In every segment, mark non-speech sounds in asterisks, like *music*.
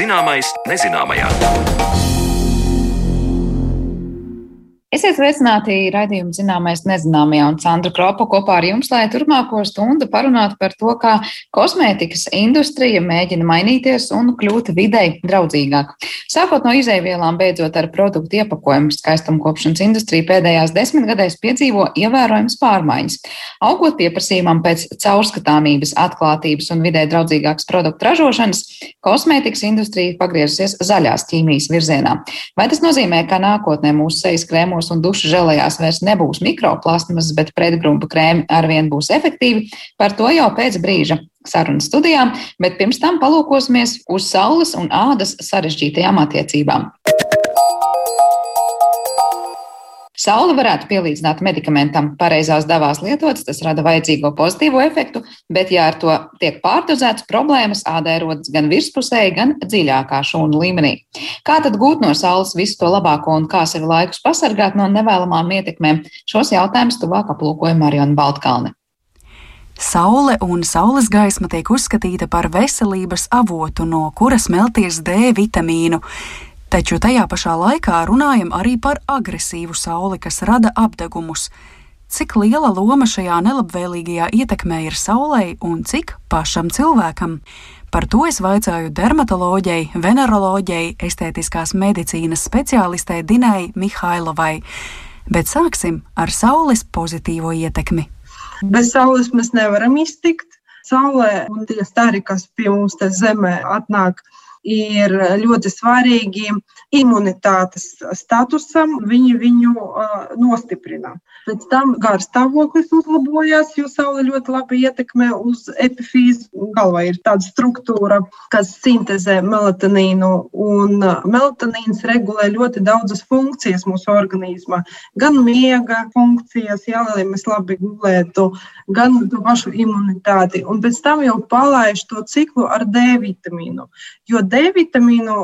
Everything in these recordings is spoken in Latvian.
Zināmais nezināmajā. Esiet sveicināti raidījuma zināmais nezināmajā un Sandra Kropa kopā ar jums, lai turpmāko stundu parunātu par to, kā kosmētikas industrija mēģina mainīties un kļūt videi draudzīgāk. Sākot no izēvielām, beidzot ar produktu iepakojumu, skaistumkopšanas industrija pēdējās desmitgadēs piedzīvo ievērojams pārmaiņas. Augot pieprasījumam pēc caurskatāmības, atklātības un vidē draudzīgākas produktu ražošanas, kosmētikas industrija pagriezusies zaļās ķīmijas virzienā. Vai tas nozīmē, ka nākotnē mūsu sejas krēmos krēmos un dušu žēlējās vairs nebūs mikroplasmas, bet pretgrumpa krēmi arvien būs efektīvi. Par to jau pēc brīža sarunas studijām, bet pirms tam palūkosimies uz saules un ādas sarežģītajām attiecībām. Saula varētu pielīdzināt medikamentam. Pareizās devās lietotas, tas rada vajadzīgo pozitīvo efektu, bet, ja ar to tiek pārdozēts, problēmas ādai rodas gan virspusēji, gan dziļākā šūnu līmenī. Kā tad gūt no saules visu to labāko un kā sevi laikus pasargāt no nevēlamām ietekmēm? Šos jautājumus tuvāk aplūkoja Mariona Baltkalne. Saule un saules gaisma tiek uzskatīta par veselības avotu, no kuras melties D vitamīnu. Taču tajā pašā laikā runājam arī par agresīvu sauli, kas rada apdegumus. Cik liela loma šajā nelabvēlīgajā ietekmē ir saulei un cik pašam cilvēkam? Par to es vaicāju dermatoloģijai, veneroloģijai, estētiskās medicīnas speciālistei Dinai Mihailovai. Bet sāksim ar saules pozitīvo ietekmi. Bez saules mēs nevaram iztikt. Saulē un tie stari, kas pie mums te zemē atnāk, ir ļoti svarīgi imunitātes statusam. Viņi viņu nostiprina. Pēc tam garstāvoklis uzlabojās, jo saule ļoti labi ietekmē uz epifīzu. Galvā ir tāda struktūra, kas sintēzē melatonīnu, un melatonīns regulē ļoti daudzas funkcijas mūsu organismā. Gan miega funkcijas, jā, lai mēs labi gulētu, gan pašu imunitāti. Un pēc tam jau palaiž to ciklu ar D vitamīnu. Jo D vitamīnu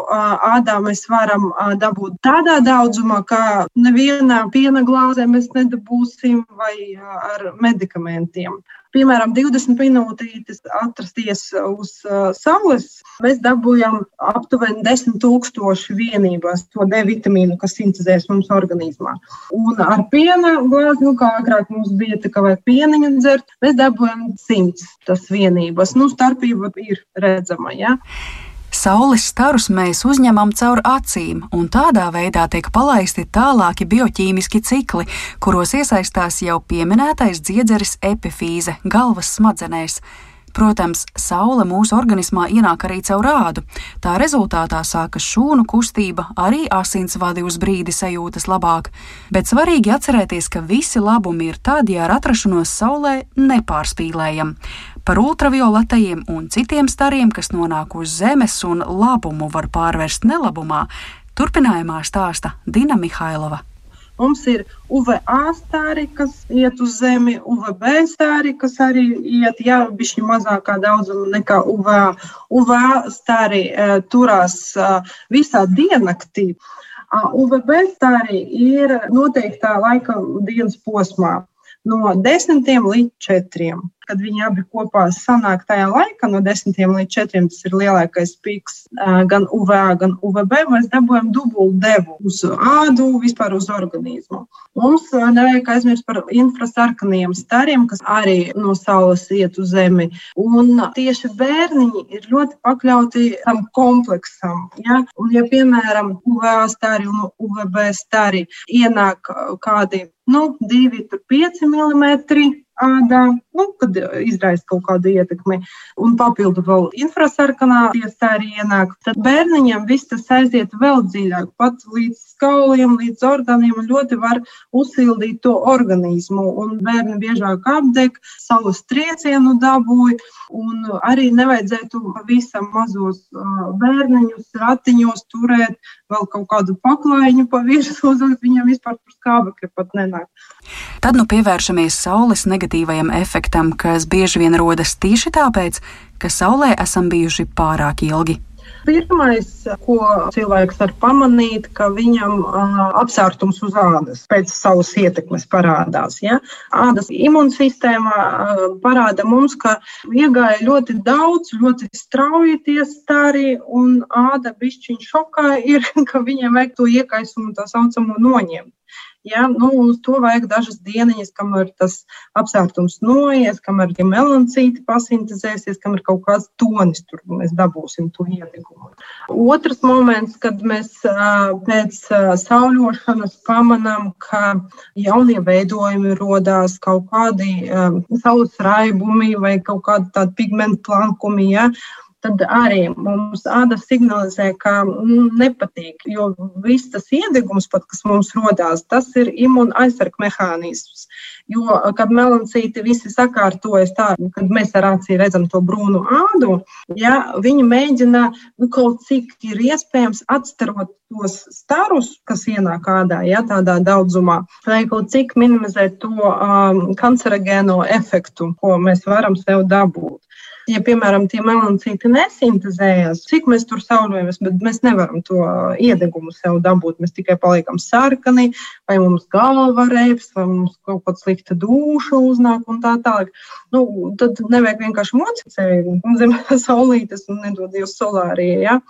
ādā mēs varam dabūt tādā daudzumā, ka nevienā piena glāzē mēs nedabūsim vai ar medikamentiem piemēram, 20 minūtītes atrasties uz uh, saules, mēs dabūjam aptuveni 10,000 vienībās to D vitamīnu, kas sintēzēs mums organismā. Un ar piena glāzi, nu, kā agrāk mums bija, tā kā vai pieniņu dzert, mēs dabūjam 100 tas vienības. Nu, starpība ir redzama. Ja? Saules starus mēs uzņemam caur acīm, un tādā veidā tiek palaisti tālāki bioķīmiski cikli, kuros iesaistās jau pieminētais dziedzeris epifīze galvas smadzenēs. Protams, saule mūsu organismā ienāk arī caur ādu. Tā rezultātā sākas šūnu kustība, arī asinsvadi uz brīdi sajūtas labāk. Bet svarīgi atcerēties, ka visi labumi ir tad, ja ar atrašanos saulē nepārspīlējam par ultravioletajiem un citiem stariem, kas nonāk uz Zemes un labumu var pārvērst nelabumā, turpinājumā stāsta Dina Mihailova. Mums ir UVA stāri, kas iet uz Zemi, UVB stāri, kas arī iet jau bišķi mazākā daudzumā nekā UVA. UVA stāri uh, turās uh, visā diennaktī. UVB stāri ir noteiktā laika dienas posmā no 10 līdz 4 kad viņi abi kopā sanāk tajā laikā, no 10 līdz 4, tas ir lielākais piks gan UVA, gan UVB, mēs dabūjam dubultu devu uz ādu, vispār uz organismu. Mums nevajag aizmirst par infrasarkaniem stariem, kas arī no saules iet uz zemi. Un tieši bērniņi ir ļoti pakļauti tam kompleksam. Ja? Un, ja, piemēram, UVA stari un UVB stari ienāk kādi nu, 2,5 mm ādā, nu, kad izraisa kaut kādu ietekmi, un papildu vēl infrasarkanā tiesa arī ienāk, tad bērniņam viss tas aiziet vēl dziļāk, pat līdz skauliem, līdz orgāniem, un ļoti var uzsildīt to organismu. Un bērni biežāk apdeg, savus triecienu dabūja, un arī nevajadzētu pavisam mazos bērniņus ratiņos turēt vēl kaut kādu paklājiņu pa virsmu, *laughs* viņam vispār par skābekļa pat nenāk. Tad nu pievēršamies saules negatīvajam efektam, kas bieži vien rodas tieši tāpēc, ka saulē esam bijuši pārāk ilgi. Pirmais, ko cilvēks var pamanīt, ka viņam uh, apsārtums uz ādas pēc savas ietekmes parādās. Ja? Ādas imūnsistēmā uh, parāda mums, ka iegāja ļoti daudz, ļoti strauji tie stari, un āda bišķiņ šokā ir, *laughs* ka viņiem vajag to iekaisumu tā saucamo noņemt. Ja, nu, uz to vajag dažas dienas, kamēr tas apsvērtums noies, kamēr tie melancīti pasintēzēsies, kamēr kaut kāds tonis tur mēs dabūsim to ieteikumu. Otrs moments, kad mēs pēc sauļošanas pamanām, ka jaunie veidojumi rodās kaut kādi saules raibumi vai kaut kādi tādi pigmentu plankumi. Ja, tad arī mums āda signalizē, ka mm, nepatīk. Jo viss tas iedegums, pat, kas mums rodās, tas ir imūna aizsarga mehānisms. Jo, kad melancīti visi sakārtojas tā, kad mēs ar acīm redzam to brūnu ādu, ja, viņi mēģina nu, kaut cik ir iespējams atstarot tos starus, kas ienāk ādā, ja tādā daudzumā, lai kaut cik minimizēt to um, kancerogēno efektu, ko mēs varam sev dabūt ja, piemēram, tie melancīti nesintēzējas, cik mēs tur sauļojamies, bet mēs nevaram to iedegumu sev dabūt. Mēs tikai paliekam sarkani, vai mums galva reips, vai mums kaut kāda slikta duša uznāk un tā tālāk. Nu, tad nevajag vienkārši mocīt sevi zem *laughs* saulītes un nedod Dievs solāriju. Ja?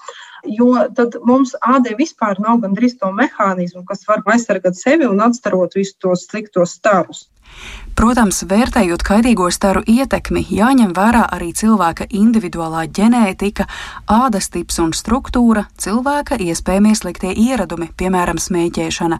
Jo tad mums ādē vispār nav gandrīz to mehānismu, kas var aizsargāt sevi un atstarot visus tos sliktos starus. Protams, vērtējot kaitīgo staru ietekmi, jāņem vērā arī cilvēka individuālā ģenētika, ādas tips un struktūra, cilvēka iespējamie sliktie ieradumi, piemēram, smēķēšana.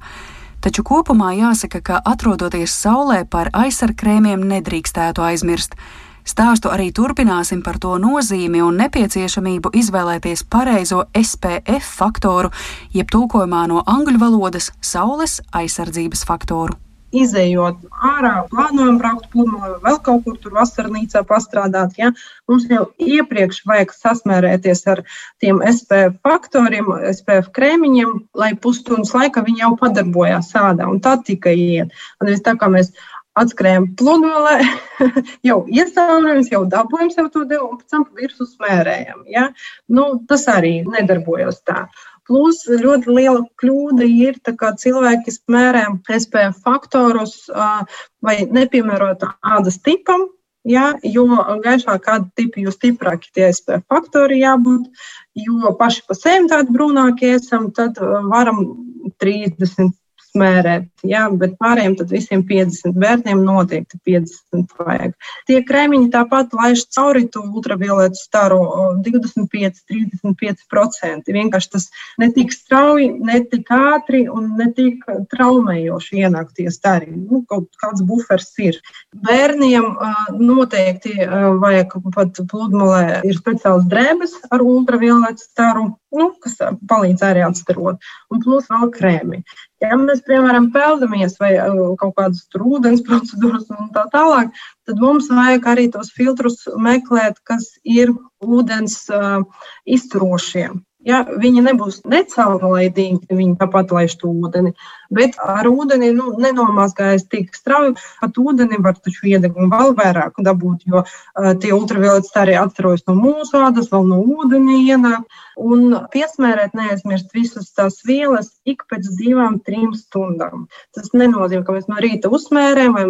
Taču kopumā jāsaka, ka atrodoties saulē par aizsargkrēmiem nedrīkstētu aizmirst. Stāstu arī turpināsim par to nozīmi un nepieciešamību izvēlēties pareizo SPF faktoru, jeb tulkojumā no angļu valodas - saules aizsardzības faktoru izējot ārā, plānojam braukt pludmalē vai vēl kaut kur tur vasarnīcā pastrādāt, ja, mums jau iepriekš vajag sasmērēties ar tiem SPF faktoriem, SPF krēmiņiem, lai pusstundas laika viņi jau padarbojās sādā, un tā tikai iet. Un es tā kā mēs atskrējam pludmalē, *laughs* jau iestāvamies, jau dabūjam sev to devu, un pēc tam virsmu smērējam. Ja? Nu, tas arī nedarbojas tā. Plus ļoti liela kļūda ir cilvēki, kas mērē SPF faktorus vai nepiemērota ādas tipam. Ja, jo gaišāk kāda tipa, jo stiprāki tie SPF faktori jābūt, jo paši pa sevi tādi brūnākie esam, tad varam 30, smērēt, jā, bet pārējiem tad visiem 50 bērniem noteikti 50 vajag. Tie krēmiņi tāpat laiž cauri to ultravioletu staru 25, 35%. Vienkārši tas netik strauji, netik ātri un netik traumējoši ienāk tie stari. Nu, kaut kāds bufers ir. Bērniem noteikti vajag pat pludmalē ir speciāls drēbes ar ultravioletu staru nu, kas palīdz arī atstarot, un plus vēl krēmi. Ja mēs, piemēram, peldamies vai kaut kādas ūdens *laughs* procedūras un tā tālāk, tad mums vajag arī tos filtrus meklēt, kas ir ūdens uh, izturošie. Ja, viņi nebūs necaurlaidīgi, viņi tāpat laiž to ūdeni. Bet ar ūdeni nu, nenomazgājas tik strauji. Pat ūdeni var taču iedegumu vēl vairāk dabūt, jo uh, tie ultravioletas arī atstarojas no mūsu ādas, vēl no ūdeni ienāk. Un piesmērēt neaizmirst visas tās vielas ik pēc divām, trim stundām. Tas nenozīmē, ka mēs no rīta uzsmērējam vai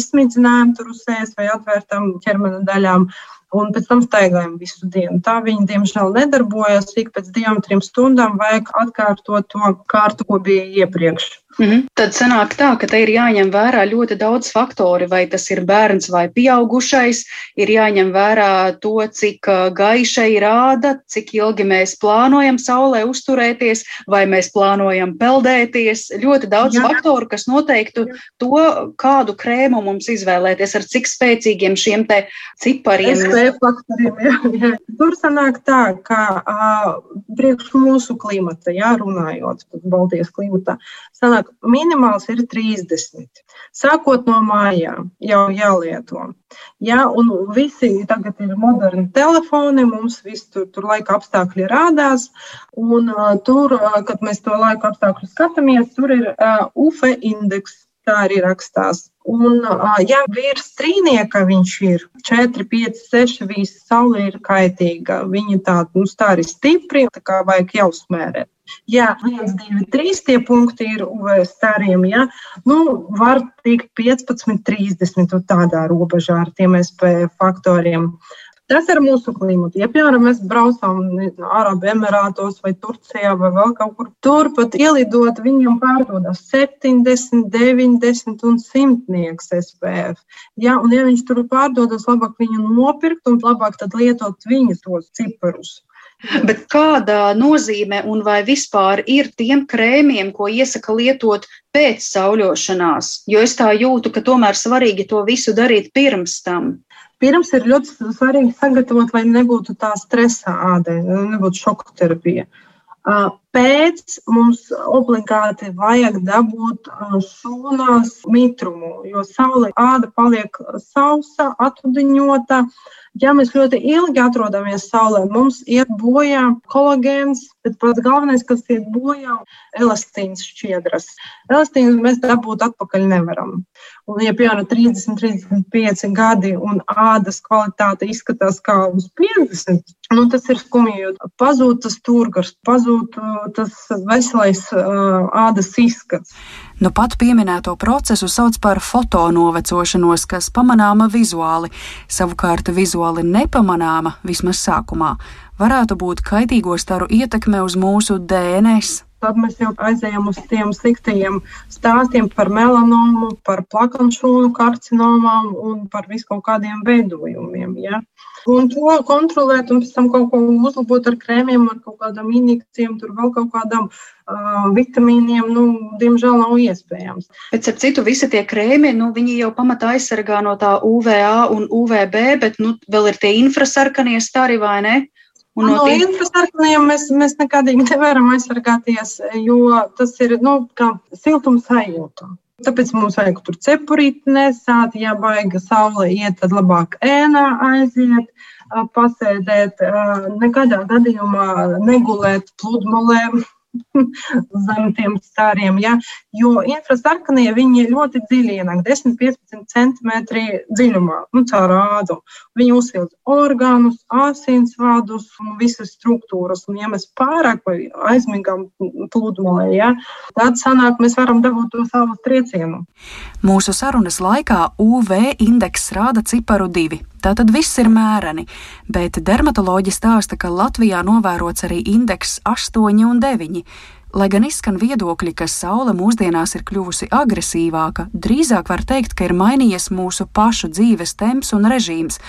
izsmidzinājam tur uz sēs vai atvērtam ķermeņa daļām. Uh, un pēc tam staigājam visu dienu. Tā viņi, diemžēl, nedarbojas. Ik pēc divām, trim stundām vajag atkārtot to kārtu, ko bija iepriekš. Mm -hmm. Tad sanāk tā, ka te ir jāņem vērā ļoti daudz faktori, vai tas ir bērns vai pieaugušais, ir jāņem vērā to, cik gaiša ir āda, cik ilgi mēs plānojam saulē uzturēties, vai mēs plānojam peldēties. Ļoti daudz Jā. faktoru, kas noteiktu to, kādu krēmu mums izvēlēties, ar cik spēcīgiem šiem te cipariem. Faktoriem. Tur sanāk tā, ka uh, priekš mūsu klimata, jā, runājot, Baltijas klimatā, sanāk Tālāk minimāls ir 30. Sākot no mājām jau jālieto. Ja, un visi tagad ir moderni telefoni, mums viss tur, tur laika apstākļi rādās. Un uh, tur, uh, kad mēs to laika apstākļu skatāmies, tur ir uh, UFE indeks. Tā arī rakstās. Un, ja virs trīnieka viņš ir 4, 5, 6, visa saule ir kaitīga. Viņa tā, nu, tā ir stipri, tā kā vajag jau smērēt. Jā, 1, 2, 3 tie punkti ir UV stariem. Ja? Nu, var tikt 15, 30 tādā robežā ar tiem SPF faktoriem. Tas ir mūsu klimats. Ja, piemēram, mēs braucam Arabu Emirātos vai Turcijā vai vēl kaut kur tur, pat ielidot, viņiem pārdodas 70, 90 un 100 SPF. Ja, un, ja viņš tur pārdodas, labāk viņu nopirkt un labāk lietot viņu tos ciparus. Bet kāda nozīme un vai vispār ir tiem krēmiem, ko iesaka lietot pēc sauļošanās? Jo es tā jūtu, ka tomēr svarīgi to visu darīt pirms tam. Pirms ir ļoti svarīgi sagatavot, lai nebūtu tā stresa ādai, nebūtu šoku terapija. Pēc mums obligāti vajag dabūt šūnās mitrumu, jo saule āda paliek sausa, atrudiņota. Ja mēs ļoti ilgi atrodamies saulē, mums iet bojā kolagēns, bet pats galvenais, kas iet bojā, ir elastīns šķiedras. Elastīnu mēs dabūt atpakaļ nevaram. Un, ja piemēram 30, 35 gadi un ādas kvalitāte izskatās kā uz 50, nu, tas ir skumji, jo pazūd tas turgars, pazūd uh, tas veselais ādas izskats. Nu pat pieminēto procesu sauc par fotonovecošanos, kas pamanāma vizuāli, savukārt vizuāli nepamanāma vismaz sākumā. Varētu būt kaitīgo staru ietekme uz mūsu DNS. Tad mēs jau aizējām uz tiem sliktajiem stāstiem par melanomu, par plakanšūnu karcinomām un par visu kaut kādiem veidojumiem. Ja? Un to kontrolēt, un pēc tam kaut ko uzlabot ar krēmiem, ar kaut kādām injekcijām, tur vēl kaut kādām uh, vitamīniem, nu, diemžēl nav iespējams. Bet, ap citu, visi tie krēmi, nu, viņi jau pamatā aizsargā no tā UVA un UVB, bet, nu, vēl ir tie infrasarkanie stari vai ne? Un no, no tiem... infrasarkaniem mēs, mēs nekādīgi nevaram aizsargāties, jo tas ir, nu, kā siltums sajūta. Tāpēc mums vajag tur cepurīt nesāt, ja baiga saule iet, tad labāk ēnā aiziet, pasēdēt, nekādā gadījumā negulēt pludmalē *laughs* zem tiem stāriem. Ja? Jo infrasarkanie viņi ļoti dziļi ienāk, 10-15 centimetri dziļumā, nu, caur ādu. Viņi uzsilda orgānus, asinsvadus un visas struktūras. Un, ja mēs pārāk vai aizmigam pludmalē, ja, tad sanāk, mēs varam dabūt to savu triecienu. Mūsu sarunas laikā UV indeks rāda ciparu divi. Tātad viss ir mēreni, bet dermatoloģi stāsta, ka Latvijā novērots arī indeks 8 un 9. Lai gan izskan viedokļi, ka saule mūsdienās ir kļuvusi agresīvāka, drīzāk var teikt, ka ir mainījies mūsu pašu dzīves temps un režīms.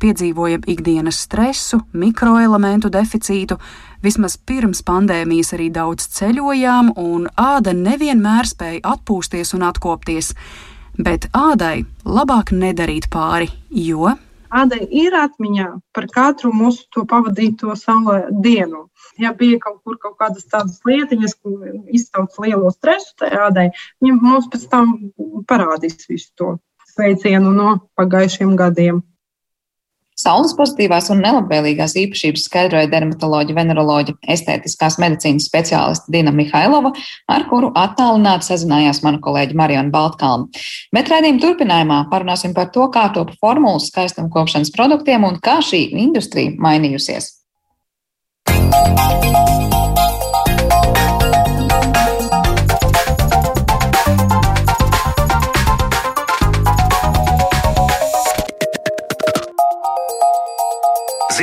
Piedzīvojam ikdienas stresu, mikroelementu deficītu, vismaz pirms pandēmijas arī daudz ceļojām, un āda nevienmēr spēja atpūsties un atkopties. Bet ādai labāk nedarīt pāri, jo Ādai ir atmiņā par katru mūsu to pavadīto saulē dienu. Ja bija kaut kur kaut kādas tādas lietiņas, kas izsauc lielo stresu tajā ādai, viņa mums pēc tam parādīs visu to sveicienu no pagājušiem gadiem. Saules pozitīvās un nelabvēlīgās īpašības skaidroja dermatoloģija, veneroloģija, estētiskās medicīnas speciāliste Dina Mihailova, ar kuru attālināti sazinājās mana kolēģa Marijana Baltkalna. Bet raidījuma turpinājumā parunāsim par to, kā top formulas skaistumkopšanas produktiem un kā šī industrija mainījusies. Thank you.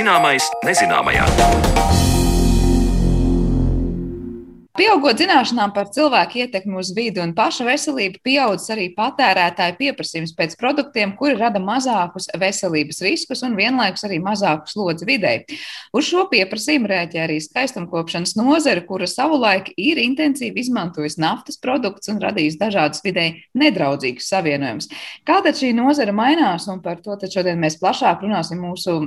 Zināmais nezināmajā. Pieaugot zināšanām par cilvēku ietekmi uz vidi un pašu veselību, pieaudzis arī patērētāju pieprasījums pēc produktiem, kuri rada mazākus veselības riskus un vienlaikus arī mazāku slodzi videi. Uz šo pieprasījumu rēķē arī skaistumkopšanas nozare, kura savulaik ir intensīvi izmantojusi naftas produktus un radījusi dažādus videi nedraudzīgus savienojumus. Kā tad šī nozara mainās, un par to šodien mēs plašāk runāsim mūsu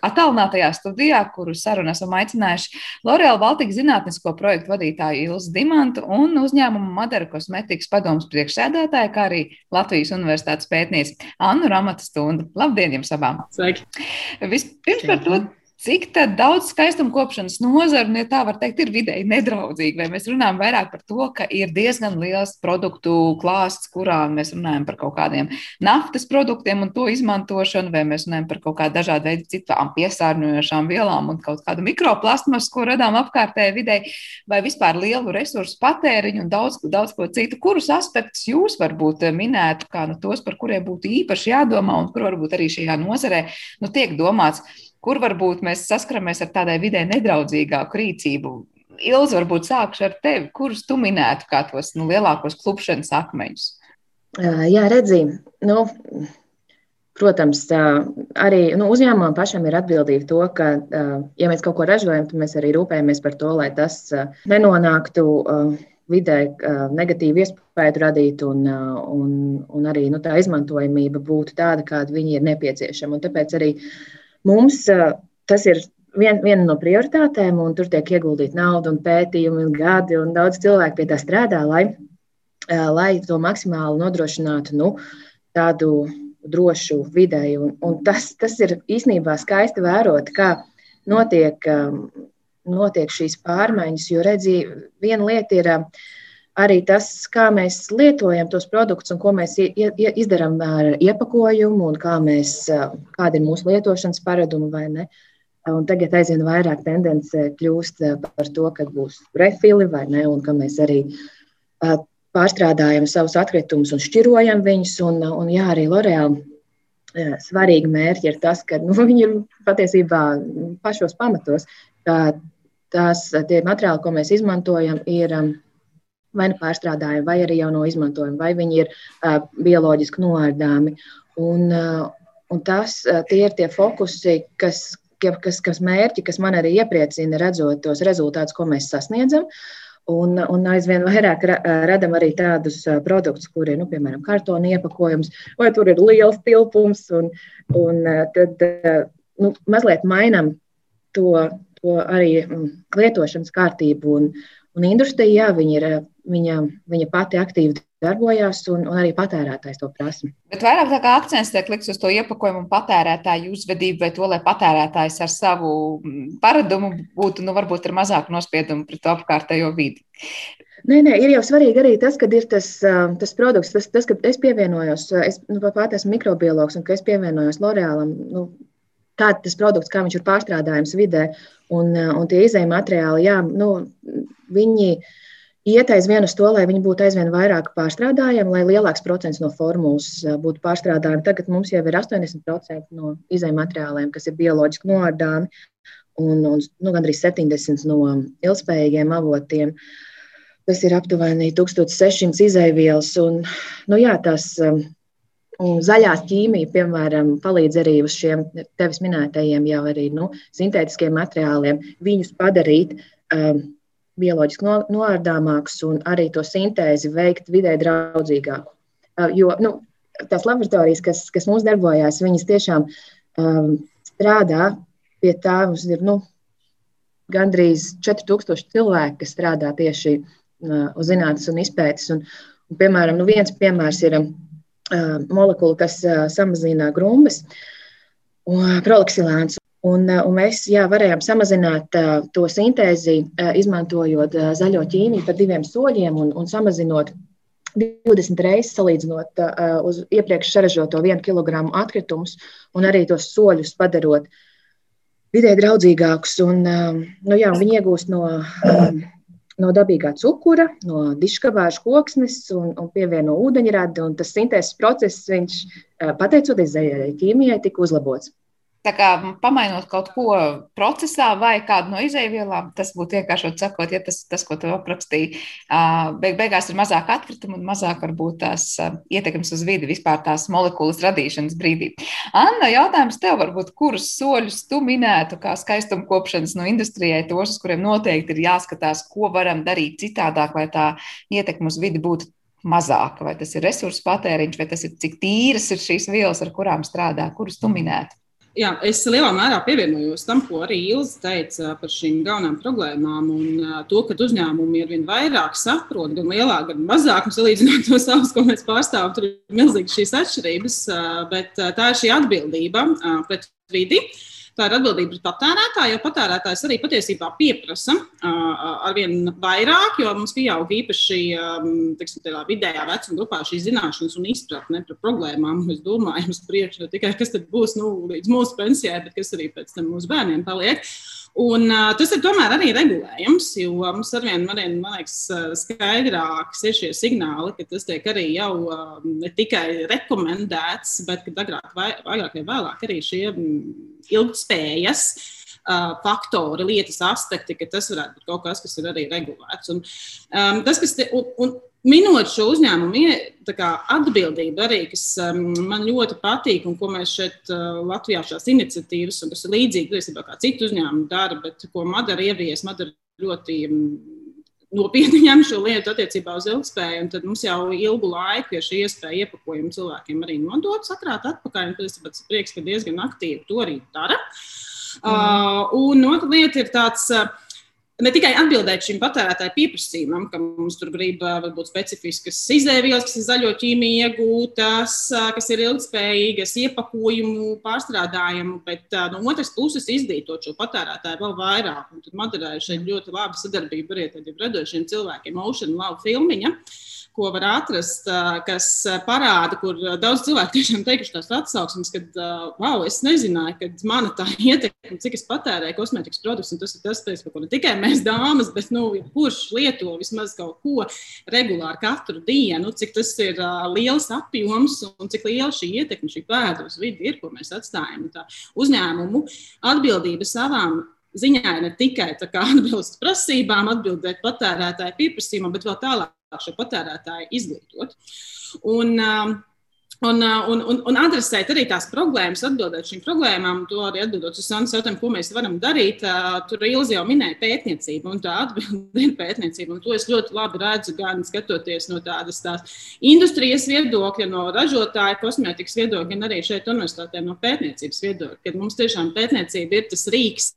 attālinātajā studijā, kuru sarunu esam aicinājuši L'Oreal Baltika zinātnisko projektu vadītāju Ilza Dimanta un uzņēmuma Madara kosmetikas padomus priekšsēdētāja, kā arī Latvijas Universitātes pētniece Annu Ramata Stundu. Labdien jums abām! Sveiki! Vispirms par to. Cik daudz skaistuma kopšanas nozaru, ja tā var teikt, ir vidēji nedraudzīga? Vai mēs runājam vairāk par to, ka ir diezgan liels produktu klāsts, kurā mēs runājam par kaut kādiem naftas produktiem un to izmantošanu, vai mēs runājam par kaut kādām dažādu veidu citām piesārņojošām vielām un kaut kādu mikroplastmasu, ko radām apkārtējai videi, vai vispār lielu resursu patēriņu un daudz, daudz ko citu. Kurus aspektus jūs varbūt minētu, kā nu, tos, par kuriem būtu īpaši jādomā un kur varbūt arī šajā nozarē nu, tiek domāts? Kur varbūt mēs saskaramies ar tādai vidē nedraudzīgāku rīcību. Ilzi, varbūt sākšu ar tevi. Kurus tu minētu kā tos nu, lielākos klupšanas akmeņus? Jā, redzi, nu, protams, arī nu, uzņēmumam pašam ir atbildība to, ka, ja mēs kaut ko ražojam, tad mēs arī rūpējamies par to, lai tas nenonāktu vidē negatīvu iespēju radīt, un, un, un arī nu, tā izmantojamība būtu tāda, kāda viņi ir nepieciešama. Un tāpēc arī Mums tas ir vien, viena no prioritātēm, un tur tiek ieguldīta nauda un pētījumi un gadi, un daudz cilvēku pie tā strādā, lai, lai to maksimāli nodrošinātu nu, tādu drošu videi. Un, un tas, tas ir īstenībā skaisti vērot, kā notiek, notiek šīs pārmaiņas, jo redzi, viena lieta ir arī tas, kā mēs lietojam tos produktus un ko mēs izdarām ar iepakojumu un kā mēs, kāda ir mūsu lietošanas paradumi vai ne. Un tagad aizvien vairāk tendence kļūst par to, ka būs refili vai ne, un ka mēs arī pārstrādājam savus atkritumus un šķirojam viņus. Un, un jā, arī L'Oreal svarīgi mērķi ir tas, ka nu, *laughs* viņi ir patiesībā pašos pamatos, ka tās, tie materiāli, ko mēs izmantojam, ir vai nu pārstrādājumi, vai arī jau no izmantojuma, vai viņi ir uh, bioloģiski noārdāmi. Un, uh, un tas uh, tie ir tie fokusi, kas, kas, kas mērķi, kas man arī iepriecina, redzot tos rezultātus, ko mēs sasniedzam. Un, un aizvien vairāk ra, radam arī tādus produktus, kuriem ir, nu, piemēram, kartona iepakojums, vai tur ir liels tilpums. Un, un tad nu, mazliet mainām to, to arī mm, lietošanas kārtību. Un, Un industrija, jā, viņa, ir, viņa, viņa pati aktīvi darbojās, un, un arī patērētājs to prasa. Bet vairāk tā kā akcents tiek likts uz to iepakojumu un patērētāju uzvedību, vai to, lai patērētājs ar savu mm, paradumu būtu, nu, varbūt ar mazāku nospiedumu pret apkārtējo vidi. Nē, nē, ir jau svarīgi arī tas, ka ir tas, tas produkts, tas, tas ka es pievienojos, es nu, pat esmu mikrobiologs, un ka es pievienojos L'Orealam. Nu, Tāds tas produkts, kā viņš ir pārstrādājams vidē, un, un tie izējuma materiāli, jā, nu, viņi iet aizvien uz to, lai viņi būtu aizvien vairāk pārstrādājami, lai lielāks procents no formulas būtu pārstrādājami. Tagad mums jau ir 80% no izējuma materiāliem, kas ir bioloģiski noārdāmi, un, un nu, gandrīz 70% no ilgspējīgiem avotiem. Tas ir aptuveni 1600 izaivielas. Un, nu, jā, tās, Zaļā ķīmija, piemēram, palīdz arī uz šiem tevis minētajiem jau arī nu, sintētiskiem materiāliem, viņus padarīt um, bioloģiski no, noārdāmākus un arī to sintēzi veikt vidē draudzīgāku. Uh, jo nu, tās laboratorijas, kas, kas mums darbojās, viņas tiešām um, strādā pie tā. Mums ir nu, gandrīz 4000 cilvēki, kas strādā tieši uh, uz zinātnes un izpētes. Un, un, piemēram, nu, viens piemērs ir uh, molekula, kas samazina grumbas, proliksilāns. Un, un mēs jā, varējām samazināt to sintēzi, izmantojot zaļo ķīmiju par diviem soļiem un, un samazinot 20 reizes salīdzinot uz iepriekš saražoto 1 kg atkritumus, un arī tos soļus padarot vidē draudzīgākus. Un, nu, jā, viņi iegūst no, no dabīgā cukura, no diškavāžu koksnes un, un pievieno ūdeņradi. Tas sintēzes process, viņš, uh, pateicoties zaļajai ķīmijai, tika uzlabots. Tā kā pamainot kaut ko procesā vai kādu no izēvielām, tas būtu vienkāršot sakot, ja tas, tas ko tu aprakstīji, beig, beigās ir mazāk atkritumu un mazāk varbūt tās ietekmes uz vidi vispār tās molekulas radīšanas brīdī. Anna, jautājums tev varbūt, kurus soļus tu minētu kā skaistuma kopšanas no industrijai, tos, uz kuriem noteikti ir jāskatās, ko varam darīt citādāk, lai tā ietekme uz vidi būtu mazāka, vai tas ir resursu patēriņš, vai tas ir cik tīras ir šīs vielas, ar kurām strādā, kurus tu minētu jā, es lielā mērā pievienojos tam, ko arī Ilza teica par šīm galvenām problēmām. Un to, ka uzņēmumi ar vien vairāk saprot, gan lielāk, gan mazāk, salīdzinot to savus, ko mēs pārstāvam, tur ir milzīgas šīs atšķirības. Bet tā ir šī atbildība pret vidi. Tā ir atbildība pret patērētāju, jo patērētājs arī patiesībā pieprasa ar vien vairāk, jo mums pieaug īpaši tiksim, vidējā vecuma grupā šī zināšanas un izpratne par problēmām. Mēs domājam, uz priekšu ne tikai kas būs nu, līdz mūsu pensijai, bet kas arī pēc tam mūsu bērniem paliek. Un, uh, tas ir tomēr arī regulējums, jo mums arvien man liekas, skaidrāks ir šie signāli, ka tas tiek arī jau uh, ne tikai rekomendēts, bet agrāk vai, agrāk vai vēlāk arī šie ilgspējas uh, faktori, lietas aspekti, ka tas varētu būt kaut kas, kas ir arī regulēts. Un, um, tas, kas te, un, un, minot šo uzņēmumu kā, atbildību, arī kas um, man ļoti patīk, un ko mēs šeit uh, Latvijā šīs iniciatīvas, un kas ir līdzīgi patiesībā kā citu uzņēmumu dara, bet ko Madara ievies, Madara ļoti um, nopietni *laughs* ņem šo lietu attiecībā uz ilgspēju, un tad mums jau ilgu laiku ir šī iespēja iepakojumu cilvēkiem arī nodot, sakrāt atpakaļ, tas ir prieks, ka diezgan aktīvi to arī dara. Mm. Uh, un otra lieta ir tāds. Uh, ne tikai atbildēt šim patērētāju pieprasījumam, ka mums tur grib varbūt specifiskas izēvielas, kas ir zaļo ķīmiju iegūtas, kas ir ilgspējīgas, iepakojumu pārstrādājumu, bet no otras puses izdītot šo patērētāju vēl vairāk. Un tad Madarā ir šeit ļoti laba sadarbība arī ar radošiem cilvēkiem, Ocean Love filmiņa. Uh, ko var atrast, kas parāda, kur daudz cilvēku tiešām teikuši tās atsauksmes, ka, wow, es nezināju, ka mana tā *laughs* ietekme, cik es patērēju kosmētikas produktus, un tas ir tas, par ko ne tikai mēs dāmas, bet, nu, kurš lieto vismaz kaut ko regulāri katru dienu, cik tas ir liels apjoms un cik liela šī ietekme, šī pēda uz vidi ir, ko mēs atstājam. Tā uzņēmumu atbildība savām ziņā ne tikai *laughs* atbilst prasībām, atbildēt patērētāju pieprasījumam, bet vēl tālāk šo patērētāju izglītot. Un, um, Un, uh, un, un, un adresēt arī tās problēmas, atbildēt šīm problēmām, to arī atbildot uz Santas jautājumu, ko mēs varam darīt. Uh, tur Ilzi jau minēja pētniecību, un tā atbilde ir pētniecība. Un to es ļoti labi redzu, gan skatoties no tādas tās industrijas viedokļa, no ražotāja kosmētikas viedokļa, gan arī šeit universitātē no pētniecības viedokļa, kad mums tiešām pētniecība ir tas rīks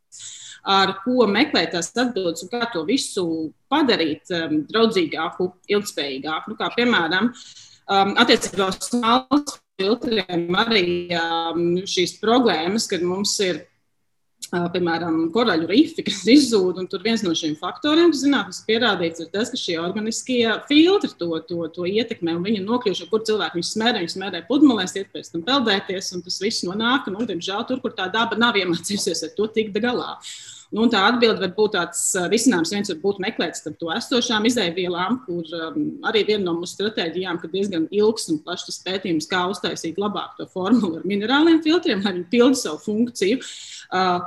ar ko meklēt tās atbildes un kā to visu padarīt um, draudzīgāku, ilgspējīgāku. Nu, kā, piemēram, um, attiecībā uz smalku filtriem arī um, šīs problēmas, kad mums ir piemēram, koraļu rifi, kas izzūd. Tur viens no šiem faktoriem, kas zinātnīs pierādīts, ir tas, ka šie organiskie filtri to, to, to ietekmē viņi nokļūst, kur cilvēki viņus smērē, viņus smērē pludmalēs, iet pēc tam peldēties, un tas viss nonāk, nu, diemžēl, tur, kur tā daba nav iemācījusies ar to tikt galā. Nu, tā atbilde var būt tāds risinājums, viens var būt meklēt starp to esošām izēvielām, kur um, arī viena no mūsu stratēģijām, ka diezgan ilgs un plašs tas pētījums, kā uztaisīt labāk to formulu ar minerāliem filtriem, lai viņi pilda savu funkciju. Uh,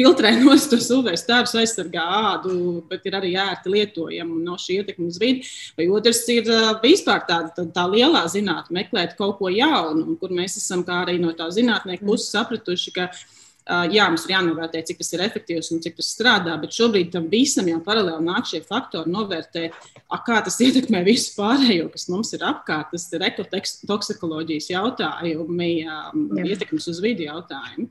filtrē no *laughs* tos UV stārus, aizsargā ādu, bet ir arī ērti lietojama no šī ietekme uz vidi. Vai otrs ir vispār tāda tā, tā lielā zinātnē, meklēt kaut ko jaunu, kur mēs esam arī no tā zinātnieka puses sapratuši, ka jā, mums ir jānovērtē, cik tas ir efektīvs un cik tas strādā, bet šobrīd tam visam jau paralēli nāk šie faktori, novērtēt, kā tas *laughs* ietekmē visu pārējo, kas mums ir apkārt. Tas ir ekotoksikoloģijas jautājumi, ietekmes uz vidi jautājumi.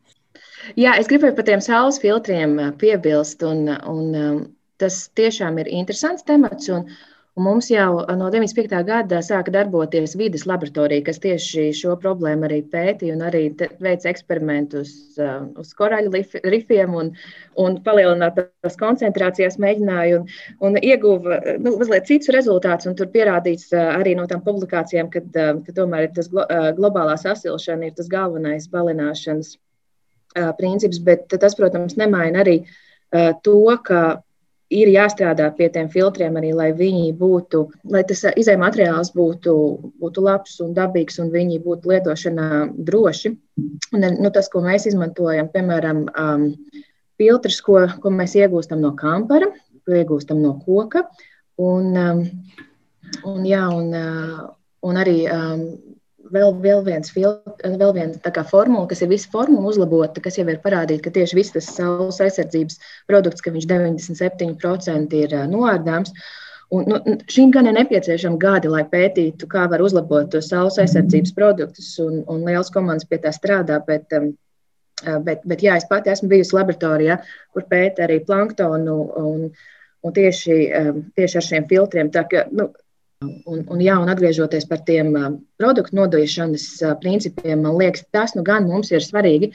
Jā, es gribēju par tiem saules filtriem piebilst, un, un tas tiešām ir interesants temats. Un, un mums jau no 95. gada sāka darboties vidas laboratorija, kas tieši šo problēmu arī pētīja un arī veica eksperimentus uz koraļu rifiem un, un palielināt tās koncentrācijas mēģināja un, un ieguva nu, mazliet cits rezultāts. Tur pierādīts arī no tām publikācijām, ka, ka tomēr tas globālā sasilšana ir tas galvenais balināšanas princips, bet tas, protams, nemaina arī to, ka ir jāstrādā pie tiem filtriem arī, lai viņi būtu, lai tas izējuma materiāls būtu, būtu labs un dabīgs un viņi būtu lietošanā droši. Un, nu, tas, ko mēs izmantojam, piemēram, um, filtrs, ko, ko mēs iegūstam no kampara, ko iegūstam no koka. Un, um, un, jā, un, uh, un arī um, vēl, vēl viens, vēl viena formula, kas ir visa formula uzlabota, kas jau ir parādīta, ka tieši viss tas saules aizsardzības produkts, ka viņš 97% ir noārdāms. Un, nu, šīm gan ir nepieciešami gadi, lai pētītu, kā var uzlabot tos saules aizsardzības produktus, un, un liels komandas pie tā strādā. Bet, bet, bet jā, es pati esmu bijusi laboratorijā, kur pēta arī planktonu un, un tieši, tieši ar šiem filtriem. Tā, ka, nu, Un, un, jā, un atgriežoties par tiem produktu nodošanas principiem, man liekas, tas nu gan mums ir svarīgi,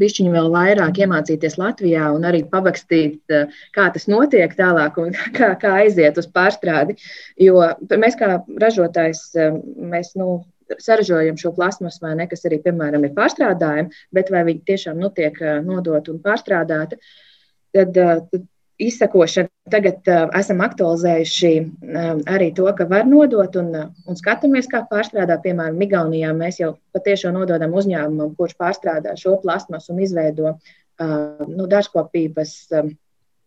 bišķiņu vēl vairāk iemācīties Latvijā un arī pavakstīt, kā tas notiek tālāk un *laughs* kā, kā aiziet uz pārstrādi. Jo mēs kā ražotājs, mēs, nu, saražojam šo plasmasu, vai ne, kas arī, piemēram, ir pārstrādājumi, bet vai viņi tiešām nu, tiek nodot un pārstrādāti, tad, tad izsakošana. Tagad uh, esam aktualizējuši uh, arī to, ka var nodot un, uh, un skatāmies, kā pārstrādā. Piemēram, Igaunijā mēs jau patiešām nododam uzņēmumam, kurš pārstrādā šo plasmasu un izveido uh, nu, dārzkopības uh,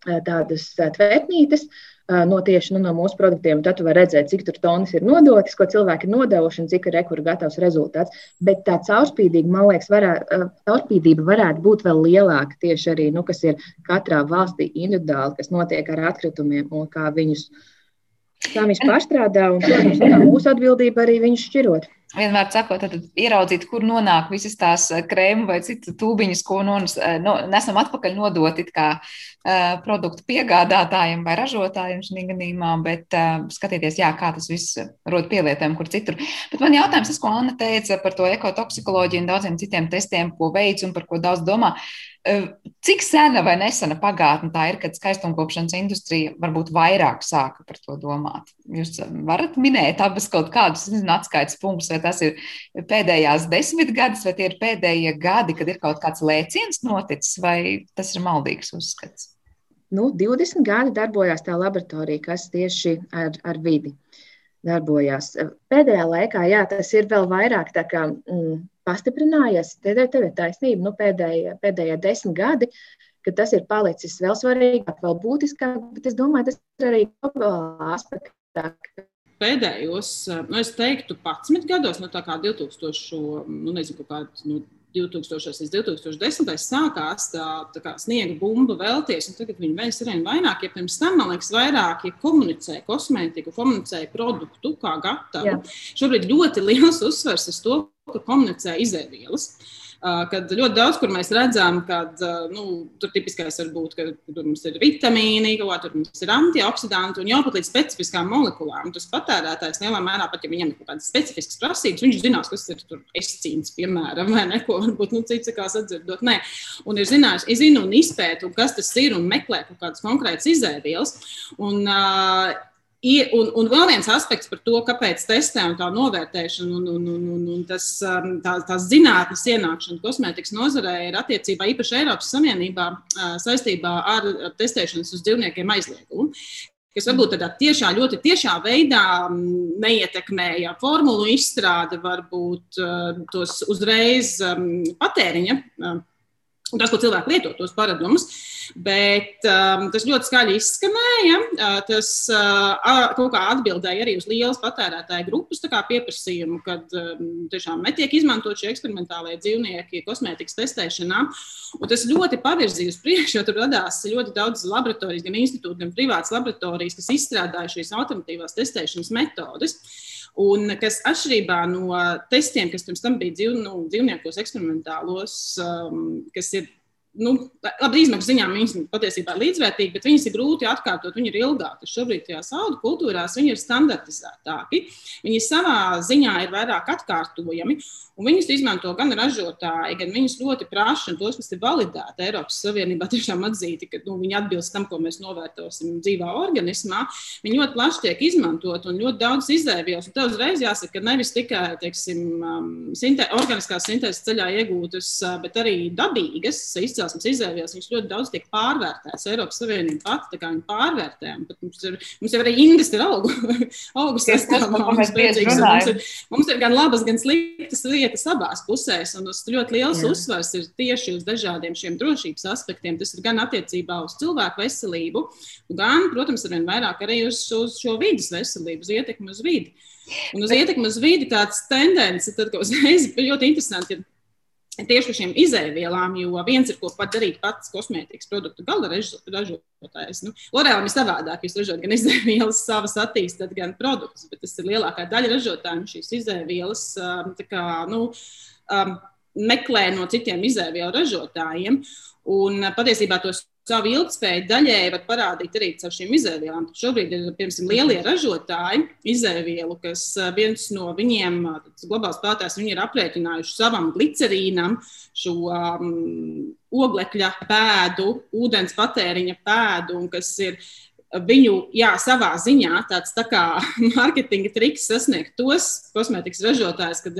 tādas tvētnītes. No tieši nu, no mūsu produktiem. Tad var redzēt, cik tur tonas ir nodotas, ko cilvēki ir nodevuši un cik ir rekur gatavs rezultāts. Bet tā caurspīdība, man liekas, varētu, caurspīdība varētu būt vēl lielāka tieši arī, nu, kas ir katrā valstī individuāli, kas notiek ar atkritumiem un kā viņus, kā viņus pārstrādā. Un, protams, mūsu atbildība arī viņus šķirot vienmēr sakot, tad ieraudzīt, kur nonāk visas tās krēmu vai citu tūbiņas, ko no, nesam atpakaļ nodot it kā produktu piegādātājiem vai ražotājiem šī gadījumā, bet uh, skatīties, jā, kā tas viss rod pielietojumu kur citur. Bet man jautājums, tas, ko Anna teica par to ekotoksikoloģiju un daudziem citiem testiem, ko veids un par ko daudz domā, Cik sena vai nesena pagātne tā ir, kad skaistumkopšanas industrija varbūt vairāk sāka par to domāt? Jūs varat minēt abas kaut kādus atskaites punktus, vai tas ir pēdējās desmit gadus, vai tie ir pēdējie gadi, kad ir kaut kāds lēciens noticis, vai tas ir maldīgs uzskats? Nu, 20 gadi darbojās tā laboratorija, kas tieši ar, ar vidi darbojās. Pēdējā laikā, jā, tas ir vēl vairāk tā kā. Mm, pastiprinājies. Tev, tev ir taisnība, nu, pēdējie, pēdējie desmit gadi, ka tas ir palicis vēl svarīgāk, vēl būtiskāk, bet es domāju, tas ir arī globālā aspektā. Pēdējos, nu, es teiktu, 11 gados, no nu, tā kā 2000, nu, nezinu, kaut kāds. Nu, 2000 līdz 2010. sākās tā, tā kā sniega bumba vēlties, un tagad viņi vēl ir vairāk. Ja pirms tam, man liekas, vairāk ja komunicēja kosmētiku, komunicēja produktu kā gatavu. Jā. Šobrīd ļoti liels uzsvers uz to, ka komunicē izēvielas. Kad ļoti daudz, kur mēs redzam, ka nu, tur tipiskais var būt, ka tur mums ir vitamīni, ka tur mums ir antioksidanti un jau pat līdz specifiskām molekulām. Tas patērētājs lielā mērā, pat ja viņam ir kaut kādas specifiskas prasības, viņš zinās, kas ir escīns, piemēram, vai neko, varbūt nu, cits kā sadzirdot. Nē, un ir zinājis, zinu un izpētu, kas tas ir un meklē kaut kādas konkrētas izēvielas. Un, uh, Un, un vēl viens aspekts par to, kāpēc testē un tā novērtēšana un, un, un, un, un tas, um, tā, tās zinātnes ienākšana kosmētikas nozarē ir attiecībā īpaši Eiropas Savienībā saistībā ar testēšanas uz dzīvniekiem aizliegumu kas varbūt tādā tiešā, ļoti tiešā veidā neietekmēja formulu izstrādi, varbūt tos uzreiz patēriņa Un tas, ko cilvēki lieto, tos paradumus. Bet um, tas ļoti skaļi izskanēja. Uh, tas uh, kaut kā atbildēja arī uz lielas patērētāju grupas pieprasījumu, kad um, tiešām netiek izmantot šie eksperimentālie dzīvnieki kosmētikas testēšanā. Un tas ļoti pavirzīja uz priekšu, jo tur radās ļoti daudz laboratorijas, gan institūti, gan privātas laboratorijas, kas izstrādāja šīs alternatīvās testēšanas metodes. Un kas atšķirībā no testiem, kas pirms tam bija dzīv, nu, dzīvniekos, eksperimentālos, um, kas ir nu, labi, izmaksu ziņā viņas patiesībā ir līdzvērtīgi, bet viņas ir grūti atkārtot, viņi ir ilgāki. Šobrīd tajās audu kultūrās viņi ir standartizētāki. Viņi savā ziņā ir vairāk atkārtojami, un viņus izmanto gan ražotāji, gan viņus ļoti prasa, un tos, kas ir validēti Eiropas Savienībā, *laughs* tiešām atzīti, ka nu, viņi atbilst tam, ko mēs novērtosim dzīvā organismā. Viņi ļoti plaši tiek izmantot un ļoti daudz izēvielas. Tev uzreiz jāsaka, ka nevis tikai teiksim, um, sinte, organiskās sintēzes ceļā iegūtas, uh, bet arī dabīgas izcelsmes izcelsmes izēvielas, viņas ļoti daudz tiek pārvērtētas. Eiropas Savienība pati tā kā viņa pārvērtē. Mums ir, mums jau arī ir augu, *laughs* augu sastāvā. Mums, mums, ir, mums ir gan labas, gan sliktas lietas abās pusēs. Un tas ļoti liels Jā. uzsvars ir tieši uz dažādiem šiem drošības aspektiem. Tas ir gan attiecībā uz cilvēku veselību, gan, protams, arvien vairāk arī uz, uz šo vidas veselību, uz ietekmi uz vidi. Un uz ietekmi uz vidi tāds tendence, tad, ka uzreiz *laughs* ļoti interesanti ir tieši par šīm izēvielām, jo viens ir, ko pat darīt pats kosmētikas produktu gala ražotājs. Nu, Lorēlam ir savādāk, jūs ražojat gan izēvielas savas attīstāt, gan produktus, bet tas ir lielākā daļa ražotāju šīs izēvielas um, kā, nu, um, meklē no citiem izēvielu ražotājiem. Un uh, patiesībā tos savu ilgspēju daļēji var parādīt arī caur šīm izēvielām. Šobrīd ir piemēram lielie ražotāji izēvielu, kas viens no viņiem, globāls spēlētājs, viņi ir aprēķinājuši savam glicerīnam šo um, oglekļa pēdu, ūdens patēriņa pēdu, un kas ir viņu jā, savā ziņā tāds tā kā *laughs* mārketinga triks sasniegt tos kosmētikas ražotājus, kad